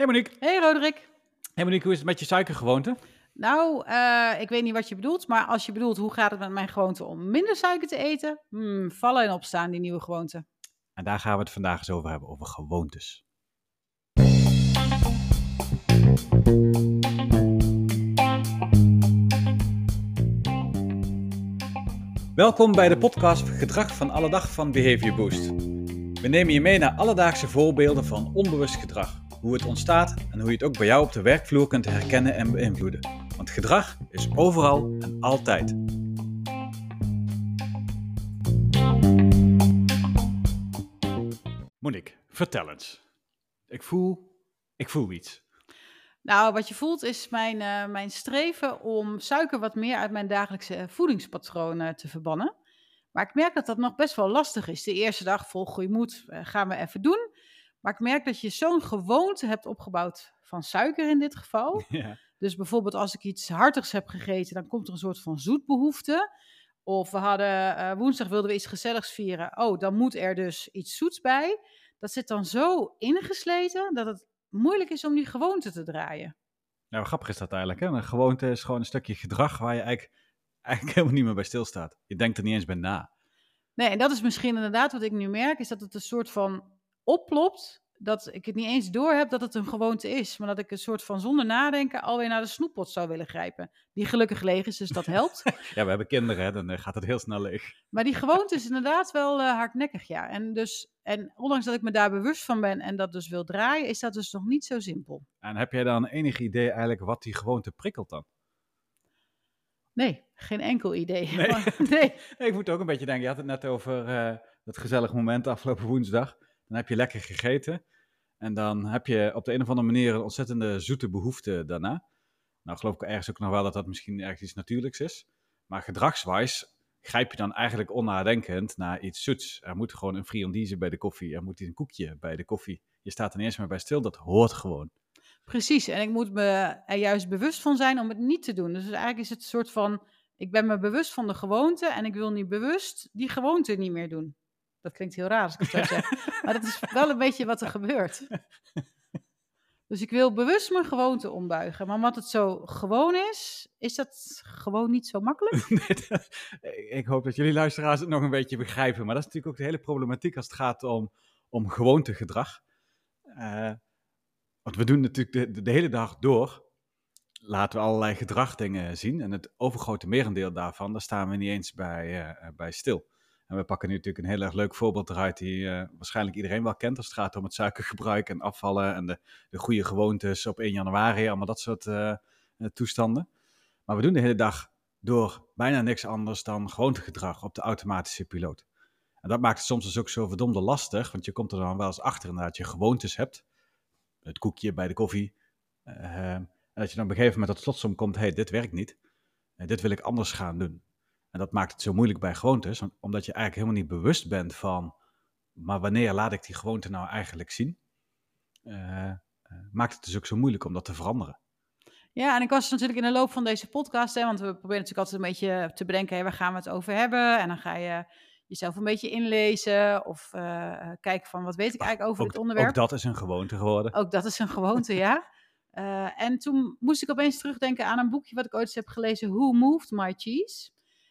Hey Monique. Hey Roderick. Hey Monique, hoe is het met je suikergewoonte? Nou, uh, ik weet niet wat je bedoelt, maar als je bedoelt hoe gaat het met mijn gewoonte om minder suiker te eten, hmm, vallen en opstaan die nieuwe gewoonte. En daar gaan we het vandaag eens over hebben, over gewoontes. Welkom bij de podcast Gedrag van alle dag van Behavior Boost. We nemen je mee naar alledaagse voorbeelden van onbewust gedrag hoe het ontstaat en hoe je het ook bij jou op de werkvloer kunt herkennen en beïnvloeden. Want gedrag is overal en altijd. Monique, vertel eens. Ik voel, ik voel iets. Nou, wat je voelt is mijn, uh, mijn streven om suiker wat meer uit mijn dagelijkse voedingspatronen te verbannen. Maar ik merk dat dat nog best wel lastig is. De eerste dag vol goede moed uh, gaan we even doen. Maar ik merk dat je zo'n gewoonte hebt opgebouwd van suiker in dit geval. Ja. Dus bijvoorbeeld als ik iets hartigs heb gegeten, dan komt er een soort van zoetbehoefte. Of we hadden uh, woensdag wilden we iets gezelligs vieren. Oh, dan moet er dus iets zoets bij. Dat zit dan zo ingesleten dat het moeilijk is om die gewoonte te draaien. Nou, grappig is dat eigenlijk. Hè? Een gewoonte is gewoon een stukje gedrag waar je eigenlijk, eigenlijk helemaal niet meer bij stilstaat. Je denkt er niet eens bij na. Nee, en dat is misschien inderdaad wat ik nu merk, is dat het een soort van oplopt, dat ik het niet eens door heb dat het een gewoonte is. Maar dat ik een soort van zonder nadenken alweer naar de snoeppot zou willen grijpen. Die gelukkig leeg is, dus dat helpt. ja, we hebben kinderen, hè, dan eh, gaat het heel snel leeg. Maar die gewoonte is inderdaad wel uh, hardnekkig, ja. En, dus, en ondanks dat ik me daar bewust van ben en dat dus wil draaien, is dat dus nog niet zo simpel. En heb jij dan enig idee eigenlijk wat die gewoonte prikkelt dan? Nee, geen enkel idee. Nee. nee. ik moet ook een beetje denken, je had het net over uh, dat gezellig moment afgelopen woensdag. Dan heb je lekker gegeten. En dan heb je op de een of andere manier een ontzettende zoete behoefte daarna. Nou geloof ik ergens ook nog wel dat dat misschien ergens iets natuurlijks is. Maar gedragswijs grijp je dan eigenlijk onnadenkend naar iets zoets. Er moet gewoon een friandise bij de koffie. Er moet een koekje bij de koffie. Je staat er eens meer bij stil. Dat hoort gewoon. Precies. En ik moet me er juist bewust van zijn om het niet te doen. Dus eigenlijk is het een soort van... Ik ben me bewust van de gewoonte en ik wil niet bewust die gewoonte niet meer doen. Dat klinkt heel raar als ik het zo zeg. maar dat is wel een beetje wat er gebeurt. Dus ik wil bewust mijn gewoonte ombuigen. Maar omdat het zo gewoon is, is dat gewoon niet zo makkelijk. Nee, ik hoop dat jullie luisteraars het nog een beetje begrijpen. Maar dat is natuurlijk ook de hele problematiek als het gaat om, om gewoontegedrag. Uh, want we doen natuurlijk de, de, hele dag door. Laten we allerlei gedragdingen zien. En het overgrote merendeel daarvan, daar staan we niet eens bij, uh, bij stil. En we pakken nu natuurlijk een heel erg leuk voorbeeld eruit die uh, waarschijnlijk iedereen wel kent als het gaat om het suikergebruik en afvallen en de, de goede gewoontes op 1 januari, allemaal dat soort uh, toestanden. Maar we doen de hele dag door bijna niks anders dan gewoontegedrag op de automatische piloot. En dat maakt het soms dus ook zo verdomde lastig, want je komt er dan wel eens achter inderdaad je gewoontes hebt. Het koekje bij de koffie. En dat je dan op een gegeven moment tot slotsom komt, hé, hey, dit werkt niet. dit wil ik anders gaan doen. En dat maakt het zo moeilijk bij gewoontes, omdat je eigenlijk helemaal niet bewust bent van, maar wanneer laat ik die gewoonte nou eigenlijk zien? Uh, maakt het dus ook zo moeilijk om dat te veranderen. Ja, en ik was natuurlijk in de loop van deze podcast, hè, want we proberen natuurlijk altijd een beetje te bedenken, hé, waar gaan we het over hebben? En dan ga je jezelf een beetje inlezen of uh, kijken van wat weet ik eigenlijk over ook, dit onderwerp. Ook dat is een gewoonte geworden. Ook dat is een gewoonte, ja. Uh, en toen moest ik opeens terugdenken aan een boekje wat ik ooit heb gelezen, Who Moved My Cheese?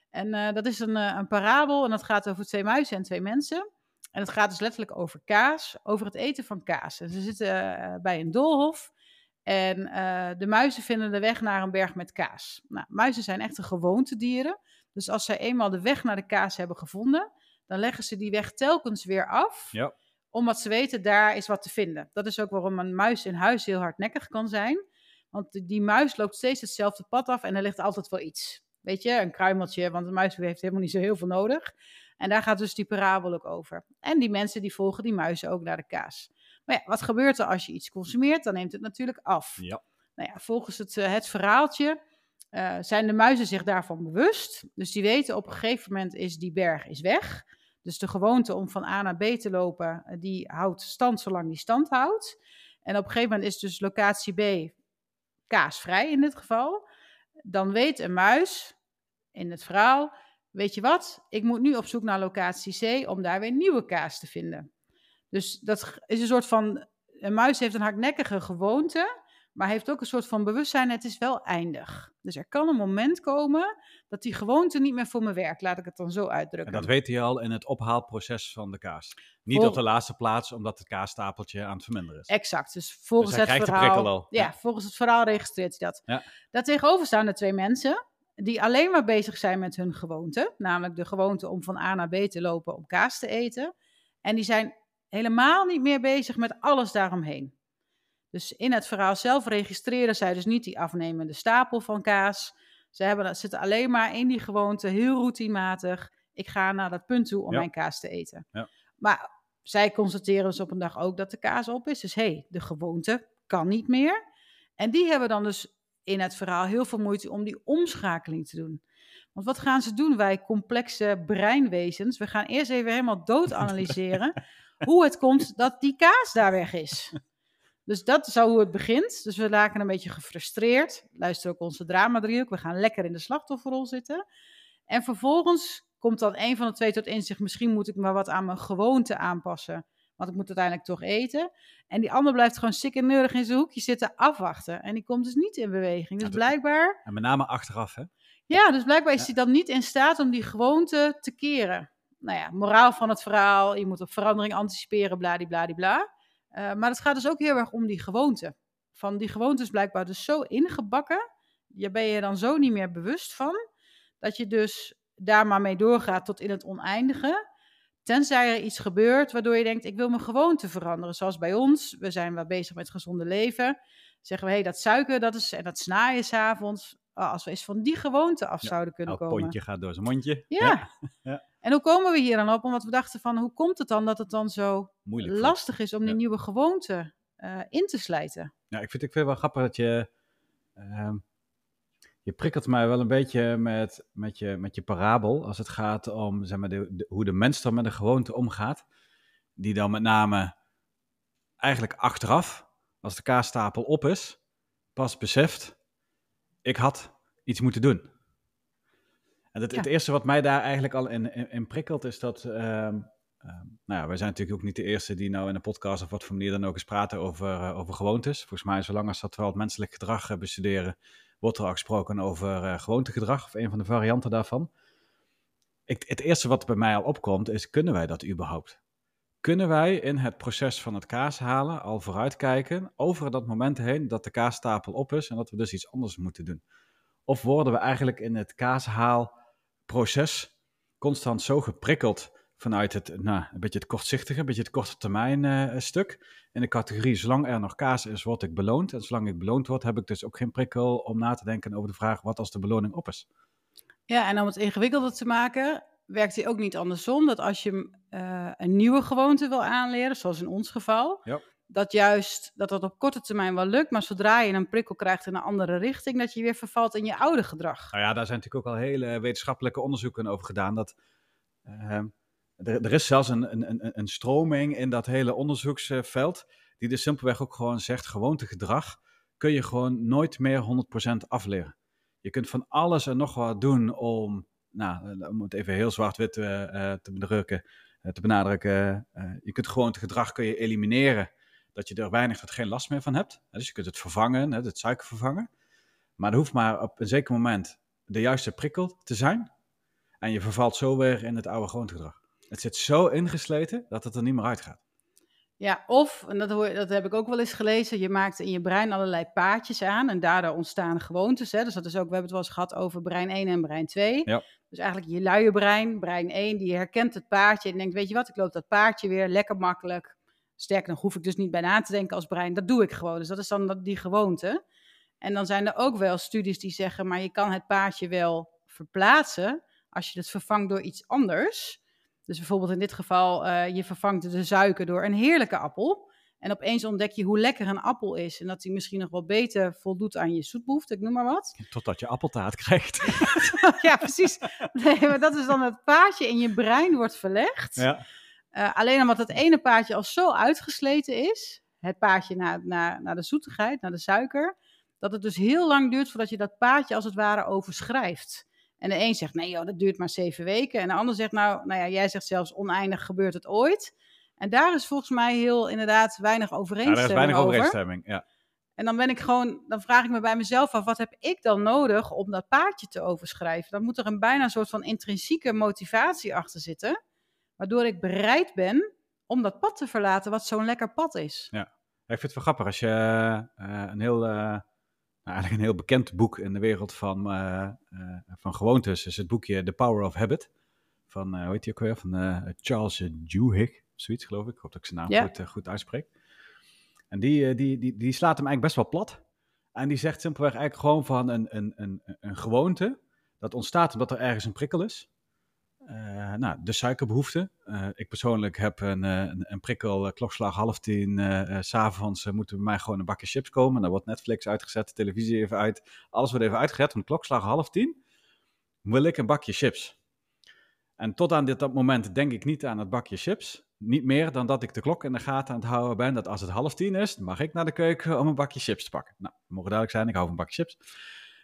En uh, dat is een, uh, een parabel en dat gaat over twee muizen en twee mensen. En het gaat dus letterlijk over kaas, over het eten van kaas. En ze zitten uh, bij een doolhof en de muizen vinden de weg naar een berg met kaas. Nou, muizen zijn echte gewoontedieren. Dus als zij eenmaal de weg naar de kaas hebben gevonden, dan leggen ze die weg telkens weer af. Ja. Omdat ze weten, daar is wat te vinden. Dat is ook waarom een muis in huis heel hardnekkig kan zijn. Want die muis loopt steeds hetzelfde pad af en er ligt altijd wel iets. Weet je, een kruimeltje, want een muis heeft helemaal niet zo heel veel nodig. En daar gaat dus die parabel ook over. En die mensen die volgen die muizen ook naar de kaas. Maar ja, wat gebeurt er als je iets consumeert? Dan neemt het natuurlijk af. Ja. Nou ja, volgens het, uh, het verhaaltje uh, zijn de muizen zich daarvan bewust. Dus die weten op een gegeven moment is die berg is weg. Dus de gewoonte om van A naar B te lopen, uh, die houdt stand zolang die stand houdt. En op een gegeven moment is dus locatie B kaasvrij in dit geval dan weet een muis in het verhaal, weet je wat, ik moet nu op zoek naar locatie C om daar weer nieuwe kaas te vinden. Dus dat is een soort van een muis heeft een hardnekkige gewoonte, maar heeft ook een soort van bewustzijn, het is wel eindig. Dus er kan een moment komen dat die gewoonte niet meer voor me werkt, laat ik het dan zo uitdrukken. En dat weet hij al in het ophaalproces van de kaas. Niet Vol- op de laatste plaats, omdat het kaasstapeltje aan het verminderen is. Exact, dus volgens Dus hij het verhaal... prikkel al. Ja, Ja. volgens het verhaal registreert hij dat. Ja. Daartegenover staan er twee mensen die alleen maar bezig zijn met hun gewoonte. Namelijk de gewoonte om van A naar B te lopen om kaas te eten. En die zijn helemaal niet meer bezig met alles daaromheen. Dus in het verhaal zelf registreren zij dus niet die afnemende stapel van kaas. Ze hebben, dat- zitten alleen maar in die gewoonte, heel routinematig. Ik ga naar dat punt toe om Ja. mijn kaas te eten. Ja. Maar zij constateren dus op een dag ook dat de kaas op is. Dus hé, hey, de gewoonte kan niet meer. En die hebben dan dus in het verhaal heel veel moeite om die omschakeling te doen. Want wat gaan ze doen, wij complexe breinwezens? We gaan eerst even helemaal dood analyseren hoe het komt dat die kaas daar weg is. Dus dat is zo hoe het begint. Dus we raken een beetje gefrustreerd. Luister ook onze drama driehoek. We gaan lekker in de slachtofferrol zitten. En vervolgens komt dan een van de twee tot inzicht. Misschien moet ik maar wat aan mijn gewoonte aanpassen. Want ik moet uiteindelijk toch eten. En die ander blijft gewoon sik en neurig in zijn hoekje zitten afwachten. En die komt dus niet in beweging. Dus blijkbaar, En met name achteraf, hè? ja, dus blijkbaar is hij dan niet in staat om die gewoonte te keren. Nou ja, moraal van het verhaal. Je moet op verandering anticiperen, bladibladibla. Eh maar het gaat dus ook heel erg om die gewoonte. Van die gewoonte is blijkbaar dus zo ingebakken. Je ben je dan zo niet meer bewust van. Dat je dus daar maar mee doorgaat tot in het oneindige. Tenzij er iets gebeurt waardoor je denkt, ik wil mijn gewoonte veranderen. Zoals bij ons, we zijn wel bezig met gezonde leven. Zeggen we, hé, dat suiker dat is, en dat snaaien s'avonds. Oh, als we eens van die gewoonte af Ja, zouden kunnen komen. pontje gaat door zijn mondje. Ja. Ja. En hoe komen we hier dan op? Omdat we dachten van, hoe komt het dan dat het dan zo Moeilijk. lastig is om die Ja. nieuwe gewoonte eh, in te slijten? Ja, ik vind, ik vind het wel grappig dat je... ehm, je prikkelt mij wel een beetje met, met, je, met je parabel als het gaat om zeg maar, de, de- hoe de mens dan met een gewoonte omgaat. Die dan met name eigenlijk achteraf, als de kaasstapel op is, pas beseft, ik had iets moeten doen. En het, het eerste wat mij daar eigenlijk al in, in, in prikkelt is dat... ehm, nou ja, wij zijn natuurlijk ook niet de eerste die nou in een podcast of wat voor manier dan ook eens praten over, eh, over gewoontes. Volgens mij, zolang als dat we al het menselijk gedrag eh, bestuderen, wordt er al gesproken over eh, gewoontegedrag, of een van de varianten daarvan. Ik, het eerste wat bij mij al opkomt is, kunnen wij dat überhaupt? Kunnen wij in het proces van het kaas halen al vooruitkijken over dat moment heen dat de kaasstapel op is en dat we dus iets anders moeten doen? Of worden we eigenlijk in het kaashaalproces constant zo geprikkeld vanuit het, nou, een beetje het kortzichtige, een beetje het korte termijn eh, stuk. In de categorie, zolang er nog kaas is, word ik beloond. En zolang ik beloond word, heb ik dus ook geen prikkel om na te denken over de vraag, wat als de beloning op is? Ja, en om het ingewikkelder te maken, werkt hij ook niet andersom. Dat als je eh, een nieuwe gewoonte wil aanleren, zoals in ons geval, Ja. Dat juist dat dat op korte termijn wel lukt, maar zodra je een prikkel krijgt in een andere richting, dat je weer vervalt in je oude gedrag. Nou ja, daar zijn natuurlijk ook al hele wetenschappelijke onderzoeken over gedaan. Dat, ehm, er, er is zelfs een, een, een, stroming in dat hele onderzoeksveld, die dus simpelweg ook gewoon zegt, gewoontegedrag kun je gewoon nooit meer 100% afleren. Je kunt van alles en nog wat doen om, nou, om het even heel zwart-wit eh, eh, te eh, te benadrukken. je kunt gewoontegedrag kun je elimineren, dat je er weinig tot geen last meer van hebt. Dus je kunt het vervangen, het suiker vervangen. Maar er hoeft maar op een zeker moment de juiste prikkel te zijn. En je vervalt zo weer in het oude gewoontegedrag. Het zit zo ingesleten dat het er niet meer uitgaat. Ja, of, en dat, hoor, dat heb ik ook wel eens gelezen, je maakt in je brein allerlei paadjes aan en daardoor ontstaan gewoontes. Hè? Dus dat is ook, we hebben het wel eens gehad over brein 1 en brein 2. Ja. Dus eigenlijk je luie brein, brein 1, die herkent het paadje en denkt, weet je wat, ik loop dat paadje weer, lekker makkelijk. Sterker nog, hoef ik dus niet bij na te denken als brein, dat doe ik gewoon. Dus dat is dan die gewoonte. En dan zijn er ook wel studies die zeggen, maar je kan het paadje wel verplaatsen als je het vervangt door iets anders. Dus bijvoorbeeld in dit geval, eh, je vervangt de suiker door een heerlijke appel. En opeens ontdek je hoe lekker een appel is. En dat die misschien nog wel beter voldoet aan je zoetbehoefte, ik noem maar wat. Totdat je appeltaart krijgt. ja, precies. Nee, maar dat is dan het paadje in je brein wordt verlegd. ja. Eh, alleen omdat het ene paadje al zo uitgesleten is, het paadje naar, naar, naar de zoetigheid, naar de suiker, dat het dus heel lang duurt voordat je dat paadje als het ware overschrijft. En de een zegt, nee joh, dat duurt maar zeven weken. En de ander zegt, nou, nou ja, jij zegt zelfs oneindig gebeurt het ooit. En daar is volgens mij heel inderdaad weinig Ja, overeenstemming daar is weinig over. overeenstemming. Ja. En dan ben ik gewoon, dan vraag ik me bij mezelf af, wat heb ik dan nodig om dat paadje te overschrijven? Dan moet er een bijna een soort van intrinsieke motivatie achter zitten, waardoor ik bereid ben om dat pad te verlaten, wat zo'n lekker pad is. Ja, ik vind het wel grappig als je eh, een heel, eh, nou, eigenlijk een heel bekend boek in de wereld van, eh, eh, van gewoontes is het boekje The Power of Habit van, eh hoe heet die ook weer, van eh, Charles Duhigg, zoiets geloof ik. Ik hoop dat ik zijn naam Ja. goed, eh, goed uitspreek. En die, eh, die, die, die slaat hem eigenlijk best wel plat. En die zegt simpelweg eigenlijk gewoon van een, een, een, een gewoonte, dat ontstaat omdat er ergens een prikkel is. Eh, nou, de suikerbehoefte. Eh, ik persoonlijk heb een, eh, een, prikkel, klokslag half tien, s s'avonds uh, moeten bij mij gewoon een bakje chips komen. Dan wordt Netflix uitgezet, de televisie even uit, alles wordt even uitgezet. Om klokslag half tien wil ik een bakje chips. En tot aan dit dat moment denk ik niet aan het bakje chips. Niet meer dan dat ik de klok in de gaten aan het houden ben. Dat als het half tien is, mag ik naar de keuken om een bakje chips te pakken. Nou, mogen duidelijk zijn, ik hou van een bakje chips.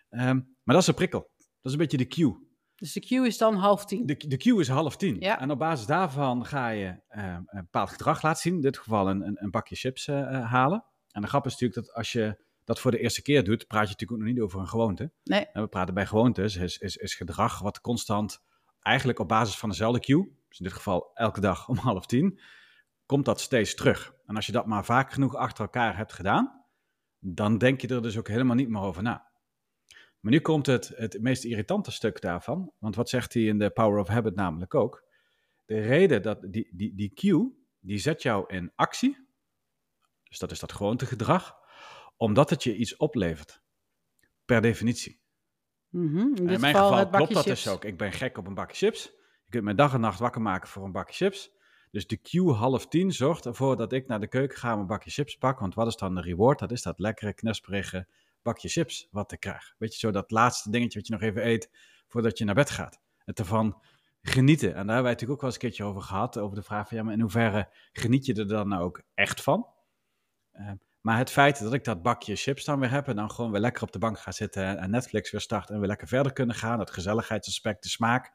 Ehm, maar dat is een prikkel. Dat is een beetje de cue. Dus de queue is dan half tien. De, de queue is half tien. Ja. En op basis daarvan ga je eh, een bepaald gedrag laten zien. In dit geval een, een, een bakje chips eh, eh, halen. En de grap is natuurlijk dat als je dat voor de eerste keer doet, praat je natuurlijk ook nog niet over een gewoonte. Nee. En we praten bij gewoontes, is, is, is gedrag wat constant, eigenlijk op basis van dezelfde cue, dus in dit geval elke dag om half tien, komt dat steeds terug. En als je dat maar vaak genoeg achter elkaar hebt gedaan, dan denk je er dus ook helemaal niet meer over na. Maar nu komt het, het meest irritante stuk daarvan. Want wat zegt hij in de Power of Habit namelijk ook? De reden dat die, die, die cue, die zet jou in actie. Dus dat is dat gewoontegedrag. Omdat het je iets oplevert. Per definitie. Mhm, In En mijn geval, klopt dat chips. dus ook. Ik ben gek op een bakje chips. Je kunt me dag en nacht wakker maken voor een bakje chips. Dus de cue half tien zorgt ervoor dat ik naar de keuken ga om een bakje chips pak. Want wat is dan de reward? Dat is dat lekkere, knesperige bakje chips wat ik krijg. Weet je, zo dat laatste dingetje wat je nog even eet voordat je naar bed gaat. Het ervan genieten. En daar hebben wij natuurlijk ook wel eens een keertje over gehad. Over de vraag van, ja, maar in hoeverre geniet je er dan ook echt van? Eh, maar het feit dat ik dat bakje chips dan weer heb en dan gewoon weer lekker op de bank ga zitten en Netflix weer start en weer lekker verder kunnen gaan, dat gezelligheidsaspect, de smaak,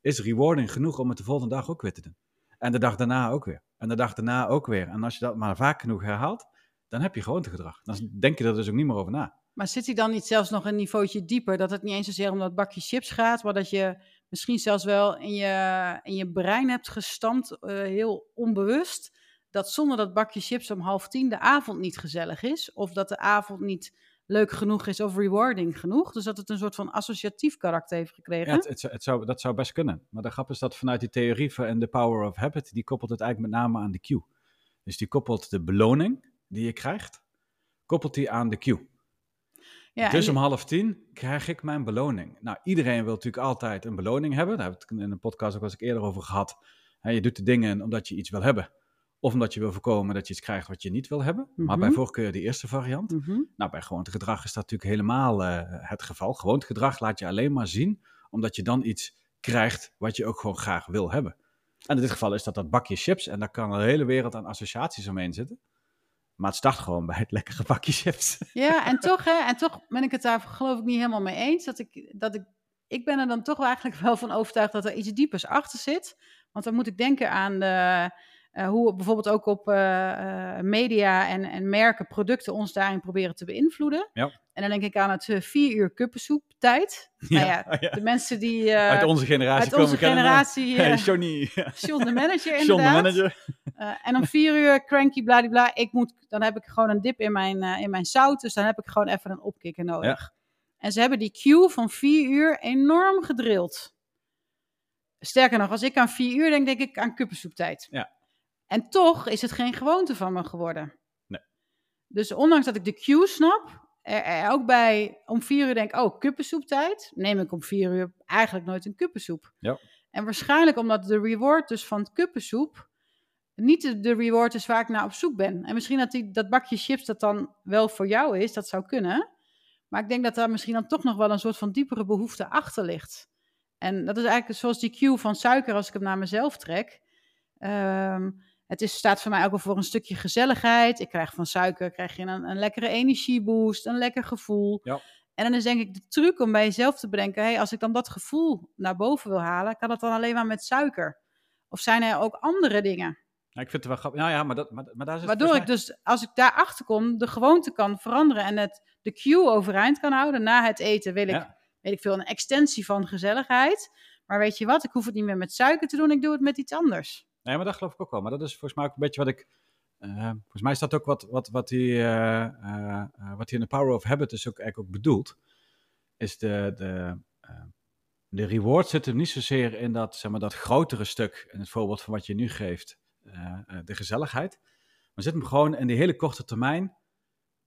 is rewarding genoeg om het de volgende dag ook weer te doen. En de dag daarna ook weer. En de dag daarna ook weer. En als je dat maar vaak genoeg herhaalt, dan heb je gewoontegedrag. Dan denk je er dus ook niet meer over na. Maar zit hij dan niet zelfs nog een niveautje dieper? Dat het niet eens zozeer om dat bakje chips gaat, maar dat je misschien zelfs wel in je, in je brein hebt gestampt, eh, heel onbewust, dat zonder dat bakje chips om half tien de avond niet gezellig is. Of dat de avond niet leuk genoeg is of rewarding genoeg. Dus dat het een soort van associatief karakter heeft gekregen. Ja, het, het, zou- dat zou best kunnen. Maar de grap is dat vanuit die theorie van The Power of Habit, die koppelt het eigenlijk met name aan de cue. Dus die koppelt de beloning die je krijgt, koppelt die aan de cue. Ja, dus om half tien krijg ik mijn beloning. Nou, iedereen wil natuurlijk altijd een beloning hebben. Daar heb ik in een podcast ook al eens eerder over gehad. Je doet de dingen omdat je iets wil hebben. Of omdat je wil voorkomen dat je iets krijgt wat je niet wil hebben. Maar bij Mhm. voorkeur die eerste variant. Mhm. Nou, bij gewoontegedrag is dat natuurlijk helemaal eh, het geval. Gewoontegedrag laat je alleen maar zien omdat je dan iets krijgt wat je ook gewoon graag wil hebben. En in dit geval is dat dat bakje chips. En daar kan een hele wereld aan associaties omheen zitten. Maar het start gewoon bij het lekkere bakje chips. Ja, en toch, hè, en toch ben ik het daar geloof ik niet helemaal mee eens. Dat ik, dat ik, ik ben er dan toch wel eigenlijk wel van overtuigd dat er iets diepers achter zit. Want dan moet ik denken aan de, eh, hoe bijvoorbeeld ook op eh, eh, media en, en merken producten ons daarin proberen te beïnvloeden. Ja. En dan denk ik aan het eh, vier uur kuppensoep tijd. Nou ja, ja. de mensen die eh, Uit onze generatie uit komen onze generatie, Hey, eh, Johnny. John de manager John de inderdaad. manager. Eh, en om vier uur cranky bladibla. Ik moet, dan heb ik gewoon een dip in mijn, in mijn zout. Dus dan heb ik gewoon even een opkikker nodig. En ze hebben die queue van vier uur enorm gedrild. Sterker nog, als ik aan vier uur denk, denk ik aan kuppensoeptijd. Ja. En toch is het geen gewoonte van me geworden. Nee. Dus ondanks dat ik de queue snap, er, er ook bij om vier uur denk, oh, kuppensoeptijd, neem ik om vier uur eigenlijk nooit een kuppensoep. Ja. En waarschijnlijk omdat de reward dus van het kuppensoep niet de, de reward is waar ik naar op zoek ben. En misschien dat die, dat bakje chips dat dan wel voor jou is, dat zou kunnen. Maar ik denk dat daar misschien dan toch nog wel een soort van diepere behoefte achter ligt. En dat is eigenlijk zoals die cue van suiker als ik hem naar mezelf trek. Ehm, het is, staat voor mij ook wel voor een stukje gezelligheid. Ik krijg van suiker krijg je een, een lekkere energieboost, een lekker gevoel. Ja. En dan is denk ik de truc om bij jezelf te bedenken... Hey, als ik dan dat gevoel naar boven wil halen... kan dat dan alleen maar met suiker? Of zijn er ook andere dingen? Ja, ik vind het wel grappig. Nou ja, maar, dat, maar, maar daar zit Waardoor ik dus, als ik daarachter kom, de gewoonte kan veranderen en het, de cue overeind kan houden. Na het eten wil ik, Ja. weet ik veel, een extensie van gezelligheid. Maar weet je wat, ik hoef het niet meer met suiker te doen, ik doe het met iets anders. Nee, maar dat geloof ik ook wel. Maar dat is volgens mij ook een beetje wat ik. eh, volgens mij is dat ook wat, wat, wat, hij, eh, eh, wat hij in The Power of Habit dus ook eigenlijk ook bedoelt. Is de, de, de reward zit hem niet zozeer in dat, zeg maar, dat grotere stuk. In het voorbeeld van wat je nu geeft, de gezelligheid. Maar zit hem gewoon in die hele korte termijn.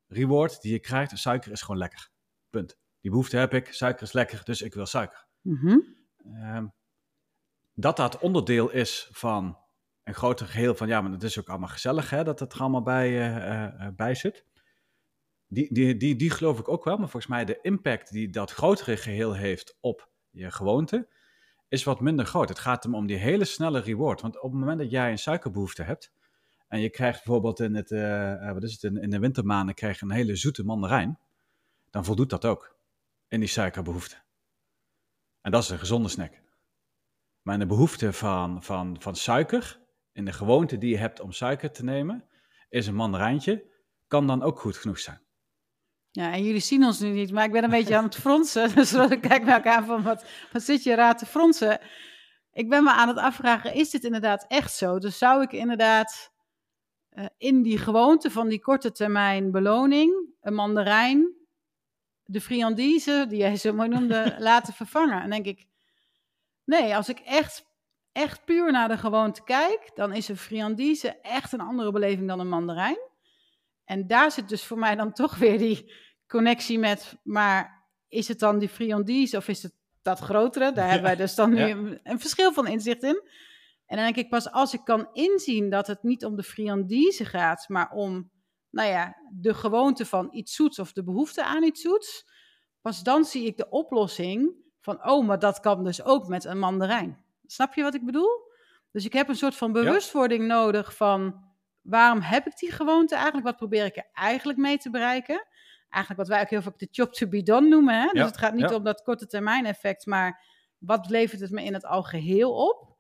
Reward die je krijgt. Suiker is gewoon lekker. Punt. Die behoefte heb ik. Suiker is lekker, dus ik wil suiker. Mhm. Ehm, dat dat onderdeel is van een groter geheel van ja, maar het is ook allemaal gezellig hè, dat het er allemaal bij, eh, eh, eh, bij zit. Die, die, die, die geloof ik ook wel, maar volgens mij de impact die dat grotere geheel heeft op je gewoonte is wat minder groot. Het gaat hem om die hele snelle reward. Want op het moment dat jij een suikerbehoefte hebt en je krijgt bijvoorbeeld in, het, wat is het, in, de wintermaanden krijg je een hele zoete mandarijn, dan voldoet dat ook in die suikerbehoefte. En dat is een gezonde snack. Maar de behoefte van, van, van suiker, in de gewoonte die je hebt om suiker te nemen, is een mandarijntje, kan dan ook goed genoeg zijn. Ja, en jullie zien ons nu niet, maar ik ben een beetje aan het fronsen. Dus ik kijk naar elkaar van, wat, wat zit je raar te fronsen? Ik ben me aan het afvragen, is dit inderdaad echt zo? Dus zou ik inderdaad eh, in die gewoonte van die korte termijn beloning, een mandarijn, de friandise, die jij zo mooi noemde, laten vervangen? En denk ik, nee, als ik echt, echt puur naar de gewoonte kijk, dan is een friandise echt een andere beleving dan een mandarijn. En daar zit dus voor mij dan toch weer die connectie met, maar is het dan die friandise of is het dat grotere? Daar hebben wij dus dan nu ja. een, een verschil van inzicht in. En dan denk ik pas als ik kan inzien dat het niet om de friandise gaat, maar om, nou ja, de gewoonte van iets zoets of de behoefte aan iets zoets, pas dan zie ik de oplossing van, oh, maar dat kan dus ook met een mandarijn. Snap je wat ik bedoel? Dus ik heb een soort van bewustwording nodig van, waarom heb ik die gewoonte eigenlijk? Wat probeer ik er eigenlijk mee te bereiken? Eigenlijk wat wij ook heel vaak de job to be done noemen. Hè? Dus Ja, het gaat niet ja. om dat korte termijn effect, maar wat levert het me in het algeheel op?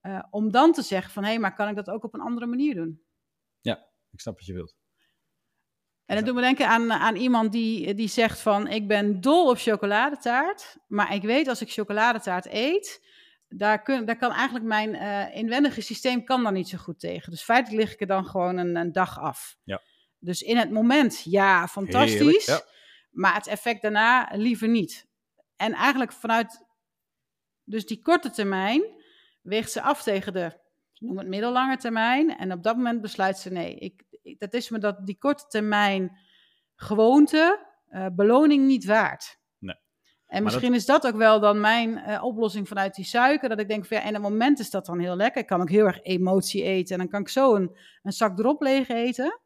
Eh, om dan te zeggen van, hé, hey, maar kan ik dat ook op een andere manier doen? Ik snap wat je wilt. En dat doet me denken aan, aan iemand die, die zegt van, ik ben dol op chocoladetaart, maar ik weet als ik chocoladetaart eet, daar, kun, daar kan eigenlijk mijn eh, inwendige systeem kan daar niet zo goed tegen. Dus feitelijk lig ik er dan gewoon een, een dag af. Ja. Dus in het moment, ja, fantastisch, Heerlijk, ja. maar het effect daarna liever niet. En eigenlijk vanuit dus die korte termijn weegt ze af tegen de, noem het middellange termijn. En op dat moment besluit ze, nee, ik, ik- dat is me dat die korte termijn gewoonte, eh, beloning niet waard. En misschien is dat ook wel dan mijn eh, oplossing vanuit die suiker. Dat ik denk van ja, in het moment is dat dan heel lekker. Ik kan ook heel erg emotie eten. En dan kan ik zo een, een zak drop leeg eten.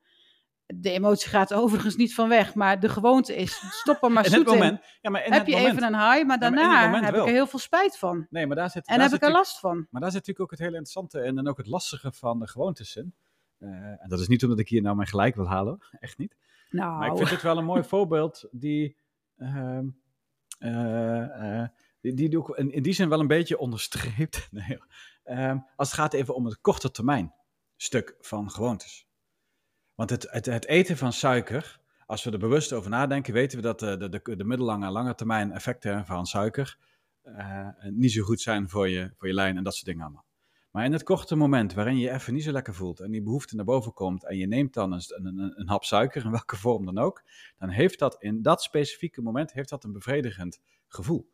De emotie gaat er overigens niet van weg. Maar de gewoonte is, stop er maar zoet moment, ja, maar in Heb je moment, even een high, maar daarna heb ik er heel veel spijt van. Nee, maar daar zit, En daar heb zit ik er last van. Maar daar zit natuurlijk ook het hele interessante in en ook het lastige van de gewoontes in. Eh, en dat is niet omdat ik hier nou mijn gelijk wil halen, echt niet. Nou, Maar ik vind het wel een mooi voorbeeld die, ehm, eh, eh, die, die doe ik in, die zin wel een beetje onderstreept. Nee. Ehm, als het gaat even om het korte termijn stuk van gewoontes. Want het, het, het eten van suiker, als we er bewust over nadenken, weten we dat de, de, de, de middellange en lange termijn effecten van suiker eh, niet zo goed zijn voor je, voor je lijn en dat soort dingen allemaal. Maar in het korte moment waarin je even niet zo lekker voelt en die behoefte naar boven komt en je neemt dan een, een, een, hap suiker, in welke vorm dan ook, dan heeft dat in dat specifieke moment heeft dat een bevredigend gevoel.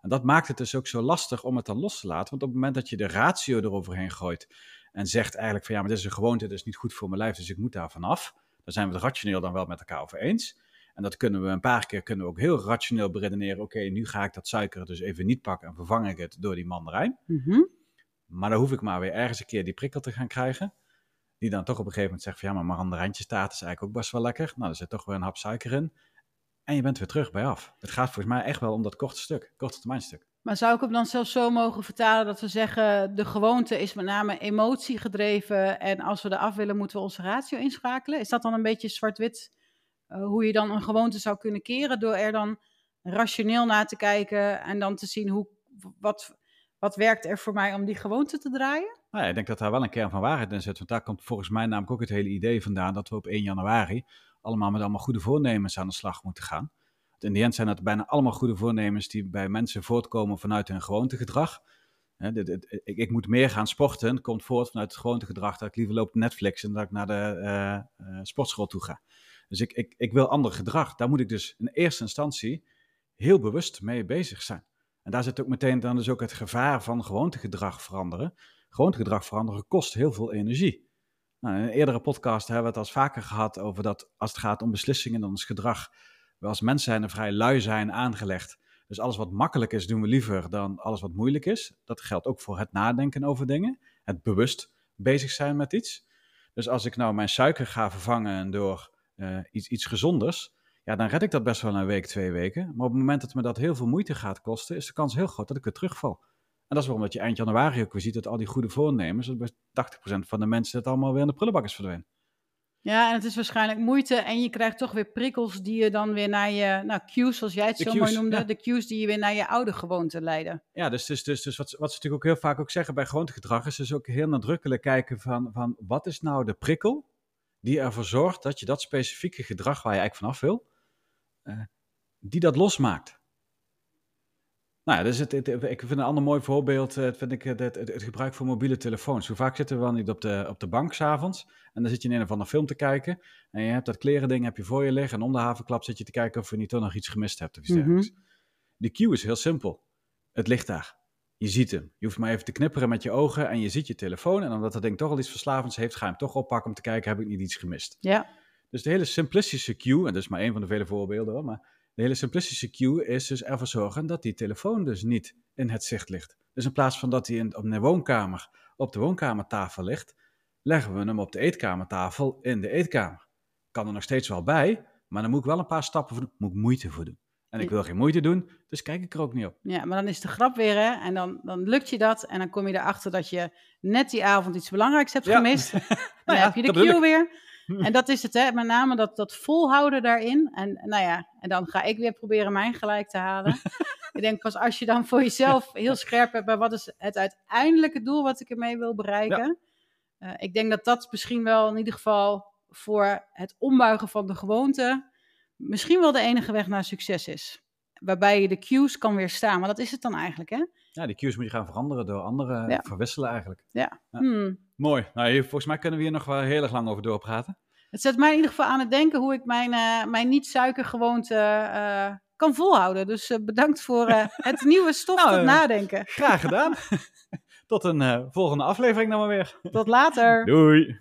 En dat maakt het dus ook zo lastig om het dan los te laten, want op het moment dat je de ratio eroverheen gooit en zegt eigenlijk van ja, maar dit is een gewoonte, dit is niet goed voor mijn lijf, dus ik moet daar vanaf, dan zijn we het rationeel dan wel met elkaar over eens. En dat kunnen we een paar keer kunnen ook heel rationeel beredeneren. Oké, nu ga ik dat suiker dus even niet pakken en vervang ik het door die mandarijn. Mhm. Maar dan hoef ik maar weer ergens een keer die prikkel te gaan krijgen. Die dan toch op een gegeven moment zegt van ja, maar mandarijntjestaart is eigenlijk ook best wel lekker. Nou, er zit toch weer een hap suiker in. En je bent weer terug bij af. Het gaat volgens mij echt wel om dat korte stuk, korte termijn stuk. Maar zou ik hem dan zelfs zo mogen vertalen dat we zeggen: de gewoonte is met name emotie gedreven en als we eraf willen, moeten we onze ratio inschakelen? Is dat dan een beetje zwart-wit eh, hoe je dan een gewoonte zou kunnen keren door er dan rationeel naar te kijken en dan te zien hoe, wat, wat werkt er voor mij om die gewoonte te draaien? Nou ja, ik denk dat daar wel een kern van waarheid in zit. Want daar komt volgens mij namelijk ook het hele idee vandaan dat we op 1 januari allemaal met allemaal goede voornemens aan de slag moeten gaan. In die end zijn het bijna allemaal goede voornemens die bij mensen voortkomen vanuit hun gewoontegedrag. Ik, moet meer gaan sporten, komt voort vanuit het gewoontegedrag dat ik liever loop op Netflix en dat ik naar de eh, eh, sportschool toe ga. Dus ik, ik, ik wil ander gedrag. Daar moet ik dus in eerste instantie heel bewust mee bezig zijn. En daar zit ook meteen dan dus ook het gevaar van gewoontegedrag veranderen. Gewoontegedrag veranderen kost heel veel energie. Nou, in een eerdere podcast hebben we het al vaker gehad over dat als het gaat om beslissingen, dan is gedrag, we als mens zijn er vrij lui zijn aangelegd. Dus alles wat makkelijk is, doen we liever dan alles wat moeilijk is. Dat geldt ook voor het nadenken over dingen, het bewust bezig zijn met iets. Dus als ik nou mijn suiker ga vervangen door eh, iets, iets gezonders, ja, dan red ik dat best wel een week, twee weken. Maar op het moment dat me dat heel veel moeite gaat kosten, is de kans heel groot dat ik weer terugval. En dat is waarom dat je eind januari ook weer ziet dat al die goede voornemens, dat bij 80% van de mensen het allemaal weer in de prullenbak is verdwenen. Ja, en het is waarschijnlijk moeite en je krijgt toch weer prikkels die je dan weer naar je, nou, cues, zoals jij het De zo cues, mooi noemde, ja. de cues die je weer naar je oude gewoonte leiden. Ja, dus, dus, dus, dus wat, ze- wat ze natuurlijk ook heel vaak ook zeggen bij gewoontegedrag, is dus ook heel nadrukkelijk kijken van, van wat is nou de prikkel die ervoor zorgt dat je dat specifieke gedrag waar je eigenlijk vanaf wil, die dat losmaakt. Nou ja, dus het, het- ik vind een ander mooi voorbeeld, eh, vind ik het, het, het gebruik van mobiele telefoons. Hoe vaak zitten we wel niet op de, op de bank s'avonds en dan zit je in een of andere film te kijken en je hebt dat klerending heb je voor je liggen en om de havenklap zit je te kijken of je niet toch nog iets gemist hebt of iets Mhm. dergelijks. De cue is heel simpel. Het ligt daar. Je ziet hem. Je hoeft maar even te knipperen met je ogen en je ziet je telefoon. En omdat dat ding toch al iets verslavends heeft, ga je hem toch oppakken om te kijken, heb ik niet iets gemist. Ja, Dus de hele simplistische cue, en dat is maar één van de vele voorbeelden hoor, maar de hele simplistische cue is dus ervoor zorgen dat die telefoon dus niet in het zicht ligt. Dus in plaats van dat hij in, op de woonkamer op de woonkamertafel ligt, leggen we hem op de eetkamertafel in de eetkamer. Kan er nog steeds wel bij, maar dan moet ik wel een paar stappen voor doen, moet ik moeite voor doen. En ik wil geen moeite doen, dus kijk ik er ook niet op. ja, maar dan is de grap weer, hè, en dan, dan lukt je dat en dan kom je erachter dat je net die avond iets belangrijks hebt Ja. gemist. Dan Nou ja, heb je de cue weer. En dat is het, hè? met name dat, dat volhouden daarin. En nou ja, en dan ga ik weer proberen mijn gelijk te halen. ik denk pas als je dan voor jezelf heel scherp hebt bij wat is het uiteindelijke doel wat ik ermee wil bereiken. Eh, ik denk dat dat misschien wel in ieder geval voor het ombuigen van de gewoonte misschien wel de enige weg naar succes is. Waarbij je de cues kan weerstaan. Maar dat is het dan eigenlijk, hè? Ja, die cues moet je gaan veranderen door andere Ja. verwisselen eigenlijk. Ja. Ja. Hmm. Mooi. Nou, hier, volgens mij kunnen we hier nog wel heel erg lang over doorpraten. Het zet mij in ieder geval aan het denken hoe ik mijn, eh, mijn niet-suikergewoonte eh, kan volhouden. Dus eh, bedankt voor het nieuwe stof Nou, tot eh, nadenken. Graag gedaan. Tot een volgende aflevering dan maar weer. Tot later. Doei.